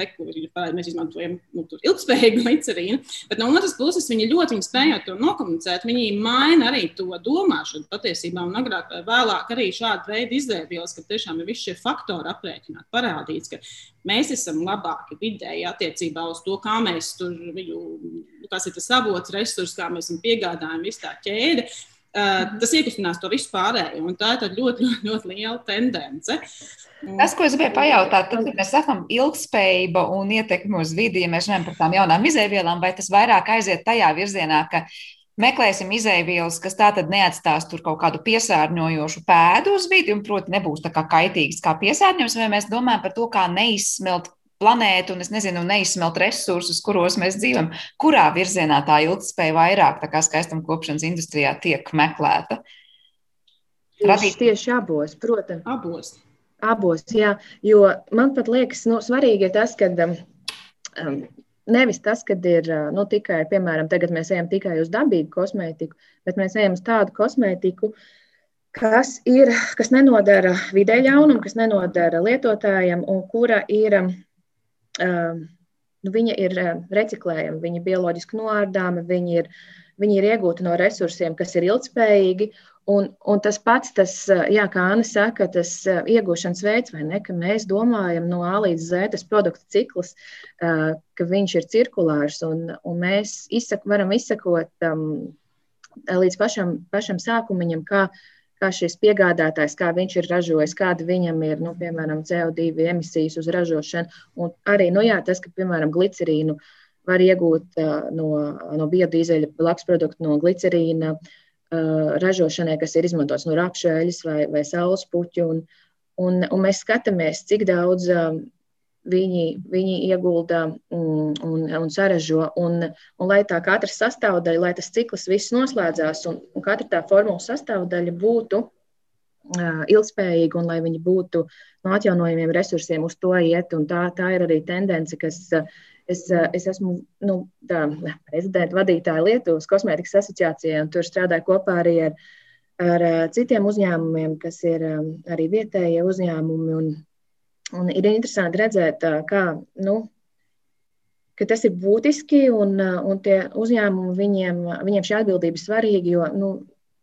parāda, mēs izmantojam nu, ilgspējīgu *laughs* glicerīnu. Bet no otras puses, viņi ļoti viņi spējot to nokomunicēt, viņi maina arī to domāšanu patiesībā. Un agrāk vai vēlāk arī šāda veida izdevības, ka tiešām ir visi šie faktori aprēķināti, parādīts, ka mēs esam labāki vidēji attiecībā uz to, kā mēs tur viņu, kas ir tas avots, resurs, kā mēs viņu piegādājam, visu tā ķēde. Uh, tas iekustinās to visu pārējo. Tā ir ļoti, *laughs* ļoti, ļoti liela tendence. Tas, ko es gribēju pajautāt, tad, kad mēs sakām ilgspējība un ietekme uz vidi, ja mēs runājam par tām jaunām izēvielām, vai tas vairāk aiziet tajā virzienā, ka meklēsim izēvielas, kas tātad neatstās tur kaut kādu piesārņojošu pēdu uz vidi un, proti, nebūs tā kā kaitīgas kā piesārņojums, vai mēs domājam par to, kā neizsmelt planētu un, es nezinu, neizsmelt resursus, kuros mēs dzīvojam. Kurā virzienā tā ilgspēja vairāk, tā kā skaistuma kopšanas industrijā, tiek meklēta? Radīt... Tieši abos, protams. Abos. Abos, jā, jo man pat liekas, nu, svarīgi ir tas, ka um, um, nevis tas, ka ir nu, tikai, piemēram, tagad mēs ejam tikai uz dabīgu kosmētiku, bet mēs ejam uz tādu kosmētiku, kas, ir, kas nenodara vidē ļaunumu, kas nenodara lietotājiem un kura ir um, nu, viņa ir reciklējama, viņa ir bioloģiski noārdāma, viņa ir, viņa ir iegūta no resursiem, kas ir ilgspējīgi. Un, un tas pats, tas, jā, kā Anna saka, tas iegūšanas veids, vai ne, ka mēs domājam no A līdz Z, tas produkta cikls, ka viņš ir cirkulārs, un, un mēs izsak, varam izsakot um, līdz pašam, pašam sākumam, kā, kā šis piegādātājs, kā viņš ir ražojis, kāda viņam ir, nu, piemēram, CO2 emisijas uz ražošanu. Un arī nu, jā, tas, ka, piemēram, glicerīnu var iegūt uh, no, no biodīzeļa blakus produktu, no glicerīna uh, ražošanai, kas ir izmantots no rapšēļas vai, vai saules puķu. Un, un, un mēs skatāmies, cik daudz uh, viņi, viņi iegulda un, un, un saražo. Un, un lai tā katra sastāvdaļa, lai tas cikls viss noslēdzās un, un katra tā formula sastāvdaļa būtu uh, ilgspējīga un lai viņi būtu no atjaunojumiem resursiem uz to iet. Tā, tā ir arī tendence, kas. Uh, Es, es esmu nu, tā, prezidenta vadītāja Lietuvas kosmētikas asociācijā, un tur strādāju kopā arī ar, ar citiem uzņēmumiem, kas ir arī vietējie uzņēmumi. Un, Un ir interesanti redzēt, kā, nu, ka tas ir būtiski un, un tie uzņēmumi, viņiem, viņiem šī atbildība ir svarīga, jo nu,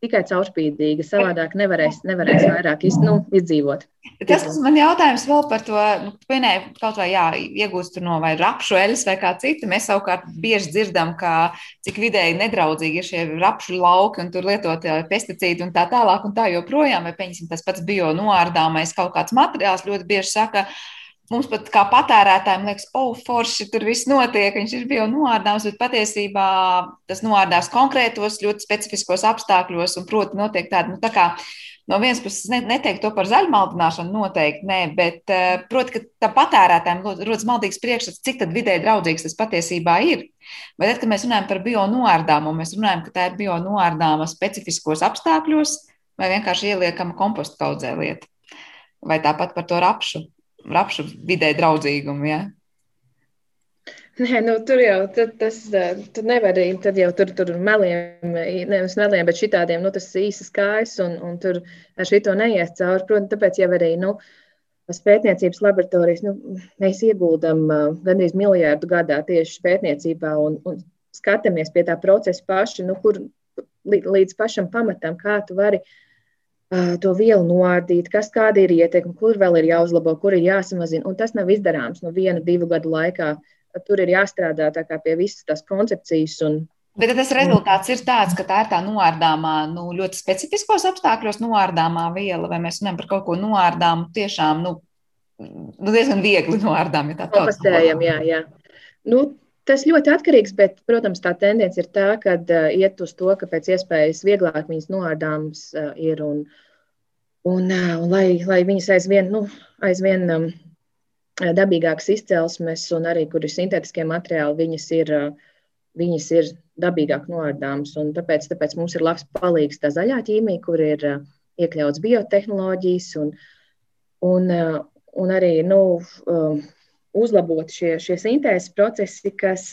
tikai caurspīdīga. Savādāk nevarēs, nevarēs vairāk iz, nu, izdzīvot. Tas, kas man jautājums vēl par to, nu, minēja, kaut vai jā, iegūst no vai rapšu eļas vai kā cita, mēs savukārt bieži dzirdam, ka cik vidēji nedraudzīgi ir šie rapšu lauki un tur lietot pesticīdi un tā tālāk un tā joprojām, vai, pieņemsim, tas pats bio noārdāmais kaut kāds materiāls ļoti bieži saka, Mums pat kā patērētājiem liekas, oh, forši tur viss notiek, viņš ir bijis noārdāms, bet patiesībā tas noārdās konkrētos, ļoti specifiskos apstākļos, un, proti, notiek tāda, nu, tā kā no vienas puses neteikt to par zaļmaldināšanu, noteikti nē, bet, eh, proti, ka tam patērētājiem rodas maldīgs priekšstats, cik tad vidē draudzīgs tas patiesībā ir. Bet, tad, kad mēs runājam par bio noārdāmu, mēs runājam, ka tā ir bio noārdāma specifiskos apstākļos, vai vienkārši ieliekama kompostu kaudzē lieta, vai tāpat par to rapšu rapšu vidē draudzīgumu. Ja? Nē, nu, tur jau tas tur nevar arī. Tad jau tur, tur meliem, nevis meliem, bet šitādiem, nu, tas īsas kājas, un, un tur ar šito neies cauri. Protams, tāpēc jau arī, nu, pētniecības laboratorijas, nu, mēs ieguldam gandrīz miljārdu gadā tieši pētniecībā un, un skatāmies pie tā procesa paši, nu, kur līdz pašam pamatam, kā tu vari uh, to vielu noārdīt, kas kāda ir ietekme, kur vēl ir jāuzlabo, kur ir jāsamazina. Un tas nav izdarāms no viena, divu gadu laikā. Tur ir jāstrādā pie visas tās koncepcijas. Un, Bet tas rezultāts ir tāds, ka tā ir tā noārdāmā, nu, ļoti specifiskos apstākļos noārdāmā viela, vai mēs runājam par kaut ko noārdāmu tiešām, nu, nu diezgan viegli noārdām, ja. Kompostējam, jā, jā. Nu, Tas ļoti atkarīgs, bet, protams, tā tendence ir tā, ka uh, iet uz to, ka pēc iespējas vieglāk viņas noārdāmas uh, ir un, un, uh, un lai, lai viņas aizvien, nu, aizvien um, dabīgākas izcelsmes un arī, kur ir sintētiskie materiāli, viņas ir, viņas ir dabīgāk noardāms. Tāpēc, tāpēc mums ir labs palīgs tā zaļā ķīmija, kur ir iekļauts biotehnoloģijas un, un, un arī nu, uzlabot šie, šie sintēzes procesi, kas,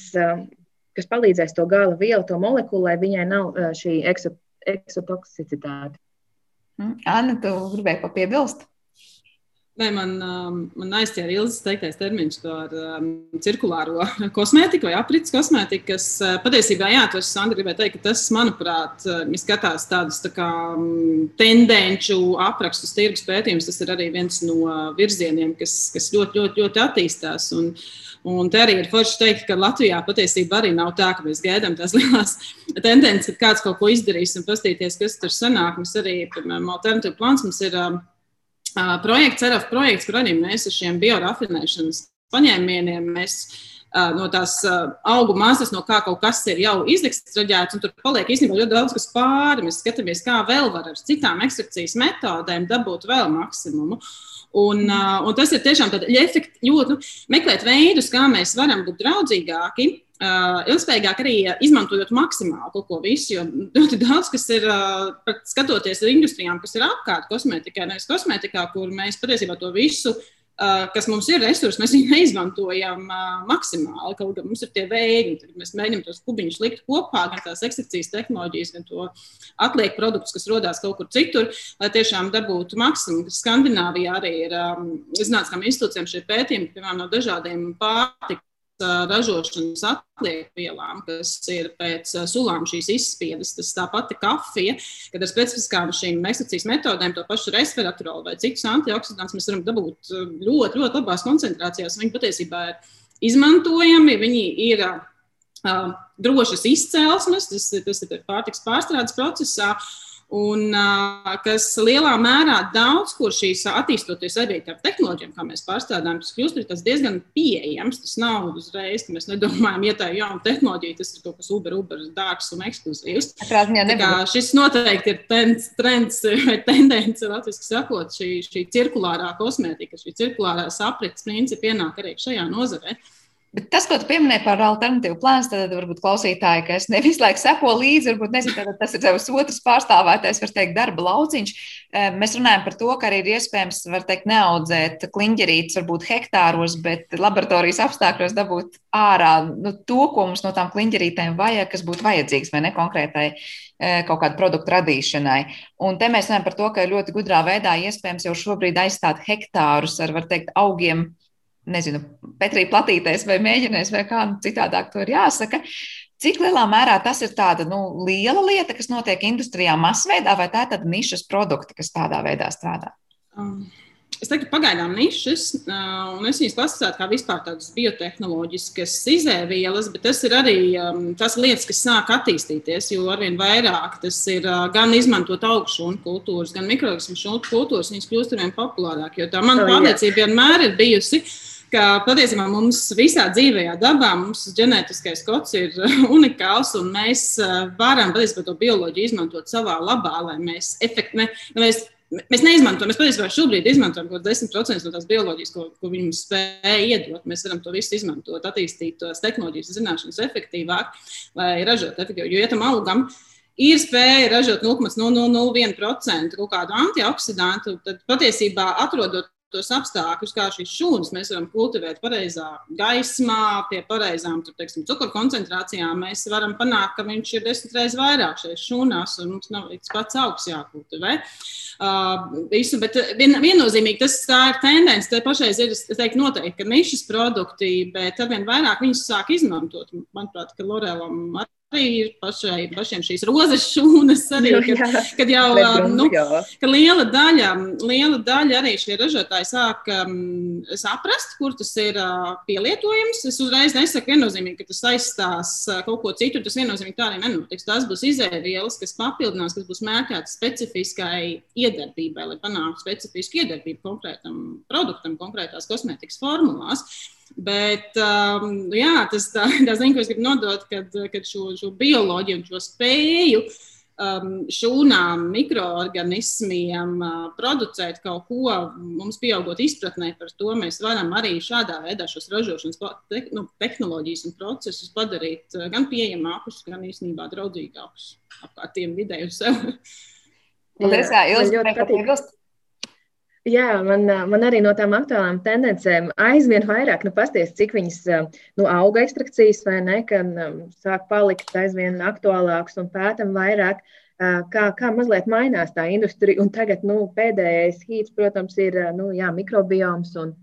kas palīdzēs to gala vielu, to molekulu, lai viņai nav šī eksotoksicitāte. Hm? Anna, tu gribēji papiebilst? Nē, man, um, man aizķēra Ilzas teiktais termiņš par um, cirkulāro *laughs* kosmētiku vai aprits kosmētiku, kas uh, patiesībā, jā, to es Sandra gribēju teikt, ka tas, manuprāt, uh, ja skatās tādus tā kā um, tendenču aprakstus, tirgus pētījums, tas ir arī viens no virzieniem, kas, kas ļoti, ļoti, ļoti attīstās. Un, Un te arī ir forši teikt, ka Latvijā patiesībā arī nav tā, ka mēs gaidām tās *laughs* lielās tendences, ka kāds kaut ko izdarīs un paskatīties, kas tur sanāk. Mums arī, piemēram, alternatīva plāns mums ir um, projekts, RF projekts, kur arī mēs ar šiem biorafinēšanas paņēmieniem mēs no tās augu masas, no kā kaut kas ir jau izekstraģēts, un tur paliek īstenībā ļoti daudz kas pāri. Mēs skatāmies, kā vēl var ar citām ekstrakcijas metodēm dabūt vēl maksimumu. Un, uh, un tas ir tiešām tāds efekts, ļoti nu, meklēt veidus, kā mēs varam būt draudzīgāki. Uh, ilgspējīgāk arī izmantojot maksimāli kaut ko visu, jo ļoti daudz kas ir, uh, skatoties uz industrijām, kas ir apkārt kosmētikai, nevis kosmētikā, kur mēs patiesībā to visu uh, Eh, kas mums ir resursi, mēs viņu neizmantojam uh, maksimāli. Kaut gan mums ir tie veidi, tad mēs mēģinām tos kubiņus likt kopā, gan tās ekstrakcijas tehnoloģijas, gan to atlieku produktus, kas radās kaut kur citur, lai tiešām dabūtu maksimumu. Skandināvijā arī ir um, zinātniskām institūcijām šie pētījumi, piemēram, no dažādiem pārtikas ražošanas atliekvielām, kas ir pēc sulām šīs izspiedas. Tas tā pati kafija, kad ar specifiskām šīm ekstrakcijas metodēm, to pašu resveratrolu vai citus antioksidantus, mēs varam dabūt ļoti, ļoti labās koncentrācijās. Viņi patiesībā ir izmantojami, viņi ir uh, drošas izcelsmes, tas, tas ir pārtiks pārstrādes procesā. Uh, Un kas lielā mērā daudz, kur šīs attīstoties arī ar tehnoloģijām, kā mēs pārstrādājam, tas kļūst tas diezgan pieejams. Tas nav uzreiz, mēs nedomājam, ja tā ir jauna tehnoloģija, tas ir kaut kas uber, uber dārgs un ekskluzīvs. Šis noteikti ir trends, trends vai tendence, latviešu sakot, šī, šī cirkulārā kosmētika, šī cirkulārā aprits principi ienāk arī šajā nozarē. Bet tas, ko tu pieminēji par alternatīvu plānu, tad varbūt klausītāji, kas nevis laiku seko līdzi, varbūt nezinu, tas ir savs otrs pārstāvētais, var teikt, darba lauciņš. Eh, mēs runājam par to, ka arī ir iespējams, var teikt, neaudzēt kliņģerītes varbūt hektāros, bet laboratorijas apstākļos dabūt ārā nu, to, ko mums no tām kliņģerītēm vajag, kas būtu vajadzīgs vai ne konkrētai eh, kaut kādu produktu radīšanai. Un te mēs runājam par to, ka ļoti gudrā veidā iespējams jau šobrīd aizstāt hektārus ar, var teikt, augiem nezinu, Petrī platīties vai mēģinājis, vai kā citādāk to ir jāsaka. Cik lielā mērā tas ir tāda nu, liela lieta, kas notiek industrijā masveidā, vai tā ir tāda nišas produkta, kas tādā veidā strādā? Um. Es teiktu, pagaidām nišas, uh, un es viņas klasifицētu kā vispār tādas biotehnoloģiskas izēvielas, bet tas ir arī um, tas lietas, kas sāk attīstīties, jo arvien vairāk tas ir uh, gan izmantot augšūnu kultūras, gan mikroorganismu kultūras, viņas kļūst arvien populārāk, jo tā mana pārliecība vienmēr ir bijusi, uh, ka patiesībā mums visā dzīvajā dabā mums ģenētiskais kods ir *laughs* unikāls, un mēs eh, varam patiesībā to bioloģiju izmantot savā labā, lai mēs efektīvi. Ne, mēs, neizmantojam, mēs patiesībā šobrīd izmantojam kaut kādu 10% no tās bioloģijas, ko, ko viņi mums spēja iedot. Mēs varam to visu izmantot, attīstīt tās tehnoloģijas, zināšanas efektīvāk, lai ražotu efektīvi. Jo, ja tam augam ir spēja ražot 0,001% kaut kādu antioksidantu, tad patiesībā atrodot tos apstākļus, kā šīs šūnas mēs varam kultivēt pareizā gaismā, pie pareizām cukuru koncentrācijām, mēs varam panākt, ka viņš ir desmit reizes vairāk šajās šūnās, un mums nav līdz pats augsts jākultivē. Uh, visu, bet vien, viennozīmīgi tas ir tendence. Te pašreiz ir teiktu, noteikti, ka nišas produkti, bet arvien vairāk viņus sāk izmantot. Manuprāt, ka Lorelam arī arī ir pašai, pašiem šīs rozes šūnas, arī, kad, kad jau nu, ka liela, daļa, liela daļa arī šie ražotāji sāk um, saprast, kur tas ir uh, pielietojams. Es uzreiz nesaku viennozīmīgi, ka tas aizstās uh, kaut ko citu, tas viennozīmīgi tā arī nenotiks. Tās būs izēvielas, kas papildinās, kas būs mērķētas specifiskai iedarbībai, lai panāktu specifisku iedarbību konkrētam produktam, konkrētās kosmētikas formulās. Bet um, jā, tas tā, *laughs* tā ziņa, ko es gribu nodot, kad, kad šo, šo bioloģiju un šo spēju um, šūnām, mikroorganismiem uh, producēt kaut ko, mums pieaugot izpratnē par to, mēs varam arī šādā veidā šos ražošanas te, nu, tehnoloģijas un procesus padarīt uh, gan pieejamākus, gan īstenībā draudzīgākus apkārtiem vidē un sev. Paldies, jā, Ilzi, neko piebilst? Jā, man, man arī no tām aktuālām tendencēm aizvien vairāk, nu, pasties, cik viņas nu, auga ekstrakcijas vai ne, ka sāk palikt aizvien aktuālāks un pētam vairāk, kā, kā mazliet mainās tā industrija. Un tagad nu, pēdējais hīts, protams, ir nu, jā, mikrobioms un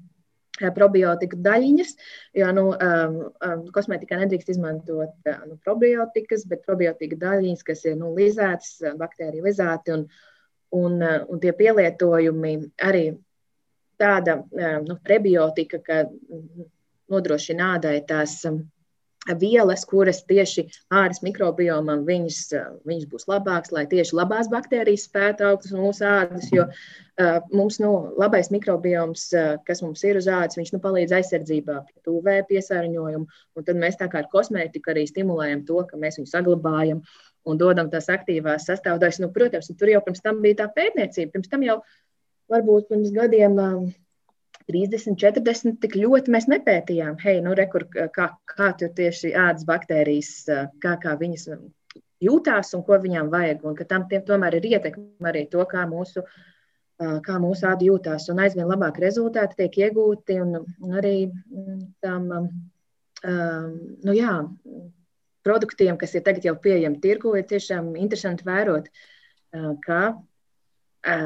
probiotiku daļiņas, jo nu, um, um, kosmētikā nedrīkst izmantot uh, nu, probiotikas, bet probiotika daļiņas, kas ir nu, lizētas, baktēriju lizēti. Un, Un, eh, un tie pielietojumi arī tāda eh, nu, prebiotika, ka nodrošina ādai tās eh, vielas, kuras tieši ādas mikrobiomam viņas, viņas būs labākas, lai tieši labās baktērijas spētu augt uz mūsu ādas. Jo uh, mums nu, labais mikrobioms, uh, kas mums ir uz ādas, viņš nu, palīdz aizsardzībā pret UV piesārņojumu. Tad mēs tā kā ar kosmētiku arī stimulējam to, ka mēs viņu saglabājam. Uh, un dodam tās aktīvās sastāvdaļas. Nu, protams, tur jau pirms tam bija tā pētniecība. Pirms tam jau varbūt pirms gadiem. 30, um, 40 tik ļoti mēs nepētījām, hei, nu, rekur, kā, kā tur tieši ādas baktērijas, uh, kā, kā viņas jūtās un ko viņām vajag. Un ka tam tomēr ir ietekme arī to, kā mūsu, uh, kā mūsu āda jūtās. Un aizvien labāk rezultāti tiek iegūti un, un arī mm, tam, um, um, nu jā, produktiem, kas ir tagad jau pieejami tirgu, ir tiešām interesanti vērot, ka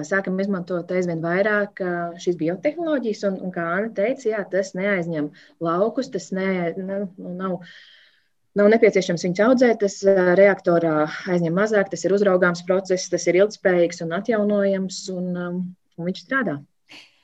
sākam izmantot aizvien vairāk šīs biotehnoloģijas. Un, un kā Anna teica, jā, tas neaizņem laukus, tas ne, ne, nu, nav. Nav nepieciešams viņus audzēt, tas reaktorā aizņem mazāk, tas ir uzraugāms process, tas ir ilgspējīgs un atjaunojams, un, un viņš strādā.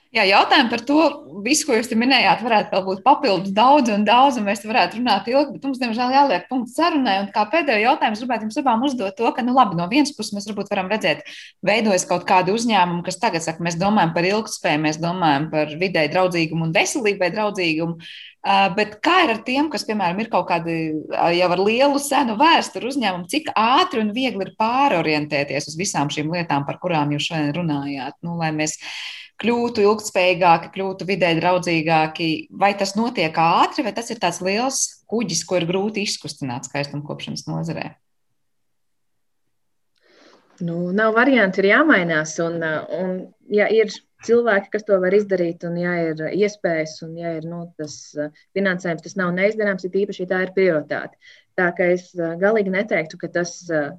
Jā, jautājumi par to visu, ko jūs minējāt, varētu vēl būt papildus daudz un daudz, un mēs varētu runāt ilgi, bet mums, diemžēl, jāliek punkts sarunai. Un kā pēdējo jautājumu, gribētu jums abām uzdot to, ka, nu, labi, no vienas puses mēs varbūt varam redzēt, veidojas kaut kādi uzņēmumi, kas tagad saka, mēs domājam par ilgspēju, mēs domājam par vidē draudzīgumu un veselībai draudzīgumu. Bet kā ir ar tiem, kas, piemēram, ir kaut kādi jau ar lielu senu vēsturi uzņēmumu, cik ātri un viegli ir pārorientēties uz visām šīm lietām, par kurām jūs šodien runājāt? Nu, lai mēs kļūtu ilgspējīgāki, kļūtu vidē draudzīgāki. Vai tas notiek ātri, vai tas ir tāds liels kuģis, ko ir grūti izkustināt skaistumkopšanas nozarē? Nu, nav variantu, ir jāmainās. Un, un, ja ir cilvēki, kas to var izdarīt, un ja ir iespējas, un ja ir nu, tas finansējums, tas nav neizdarāms, ir īpaši tā ir prioritāte. Tā kā es galīgi neteiktu, ka tas ir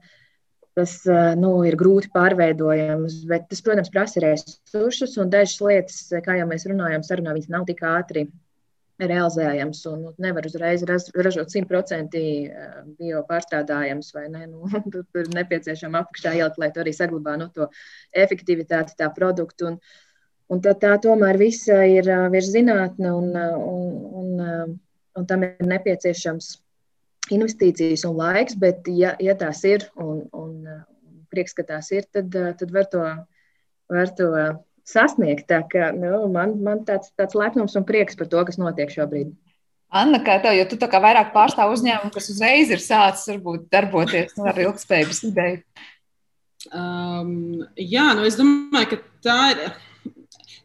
tas nu, ir grūti pārveidojams. Bet tas, protams, prasa resursus, un dažas lietas, kā jau mēs runājām, sarunā, viņas nav tik ātri realizējams. Un, nu, nevar uzreiz ražot simtprocentīgi bio pārstrādājams, vai ne? *laughs* Nu, tur ir nepieciešama apakšā ielikt, lai to arī saglabā nu, to efektivitāti, tā produktu. Un, un tā, tā tomēr visa ir virs zinātne, un, un, un, un tam ir nepieciešams investīcijas un laiks, bet, ja, ja tās ir un, un, un prieks, ka tās ir, tad, tad var to, var to sasniegt. Tā kā, nu, man man tāds, tāds lepnums un prieks par to, kas notiek šobrīd. Anna, kā tev, jo tu tā kā vairāk pārstāv uzņēmumu, kas uzreiz ir sācis varbūt darboties nu, ar ilgspējības ideju. Um, jā, nu es domāju, ka tā ir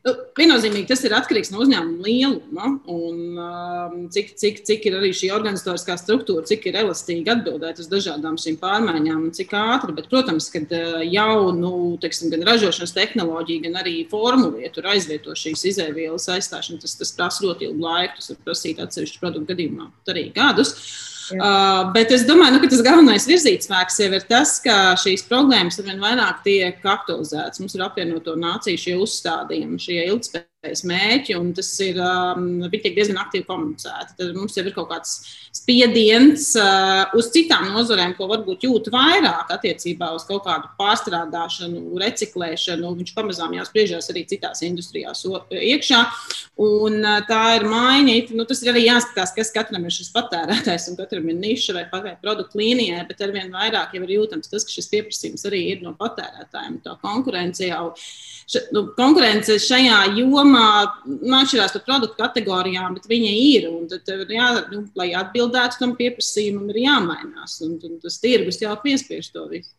Nu, viennozīmīgi tas ir atkarīgs no uzņēmuma lieluma un um, cik, cik, cik ir arī šī organizatoriskā struktūra, cik ir elastīgi atbildēt uz dažādām šīm pārmaiņām un cik ātri. Bet, protams, ka uh, jau nu, teiksim, gan ražošanas tehnoloģija, gan arī formulē tur aizvieto šīs izēvielas aizstāšanu, tas, tas prasa ļoti ilgu laiku. Tas var prasīt atsevišķu produktu gadījumā arī gadus. Uh, Uh, bet es domāju, nu, ka tas galvenais virzītspēks jau ir tas, ka šīs problēmas ar vien vairāk tiek aktualizētas. Mums ir apvienoto nāciju šie uzstādījumi, šie ilgspējīgie mērķi, un tas ir um, diezgan aktīvi komunicēti. Tad mums jau ir kaut kāds spiediens uh, uz citām nozarēm, ko varbūt jūt vairāk attiecībā uz kaut kādu pārstrādāšanu, reciklēšanu. Viņš pamazām jāspriežās arī citās industrijās iekšā. Un, uh, tā ir maiņa. Nu, tas ir arī jāskatās, kas katram ir šis patērētājs un katram ir niša vai pagaidu produktu līnijai, bet arvien vairāk jau ir jūtams tas, ka šis pieprasījums arī ir no patērētājiem. Tā konkurence jau. Ša, nu, konkurence šajā jomā nu, atšķirās par produktu kategorijām, bet viņa ir. Tad, jā, nu, lai atbildētu tam pieprasījumam, ir jāmainās. Un, un tas tirgus jau piespiež to visu.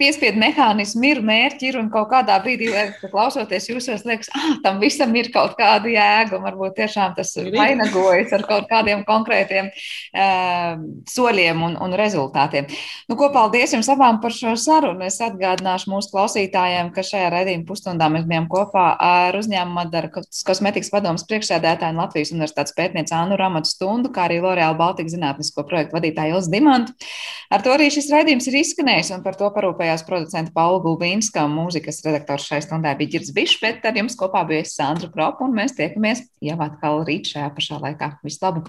Piespiedu mehānismi ir mērķi, ir un kaut kādā brīdī, klausoties jūsos, liekas, ah, tam visam ir kaut kāda jēga. Un varbūt tiešām tas vainagojas ar kaut kādiem konkrētiem uh, soļiem un, un rezultātiem. Nu, ko paldies jums abām par šo sarunu. Es atgādināšu mūsu klausītājiem, ka šajā redzījuma pusstundā mēs bijām kopā ar uzņēmumu Madara kosmetikas padomus priekšsēdētāju un Latvijas universitātes pētnieci Ānu Ramatu Stundu, kā arī L'Oreal Baltika zinātnisko projektu vadītāju Ilzi Dimantu. Ar to arī šis raidījums ir izskanējis, un par to parūpējās producenta Paula Gulbīnska, mūzikas redaktors šai stundai bija Girds Bišs, bet ar jums kopā bija Sandra Kropa, un mēs tiekamies jau atkal rīt šajā pašā laikā. Visu labu!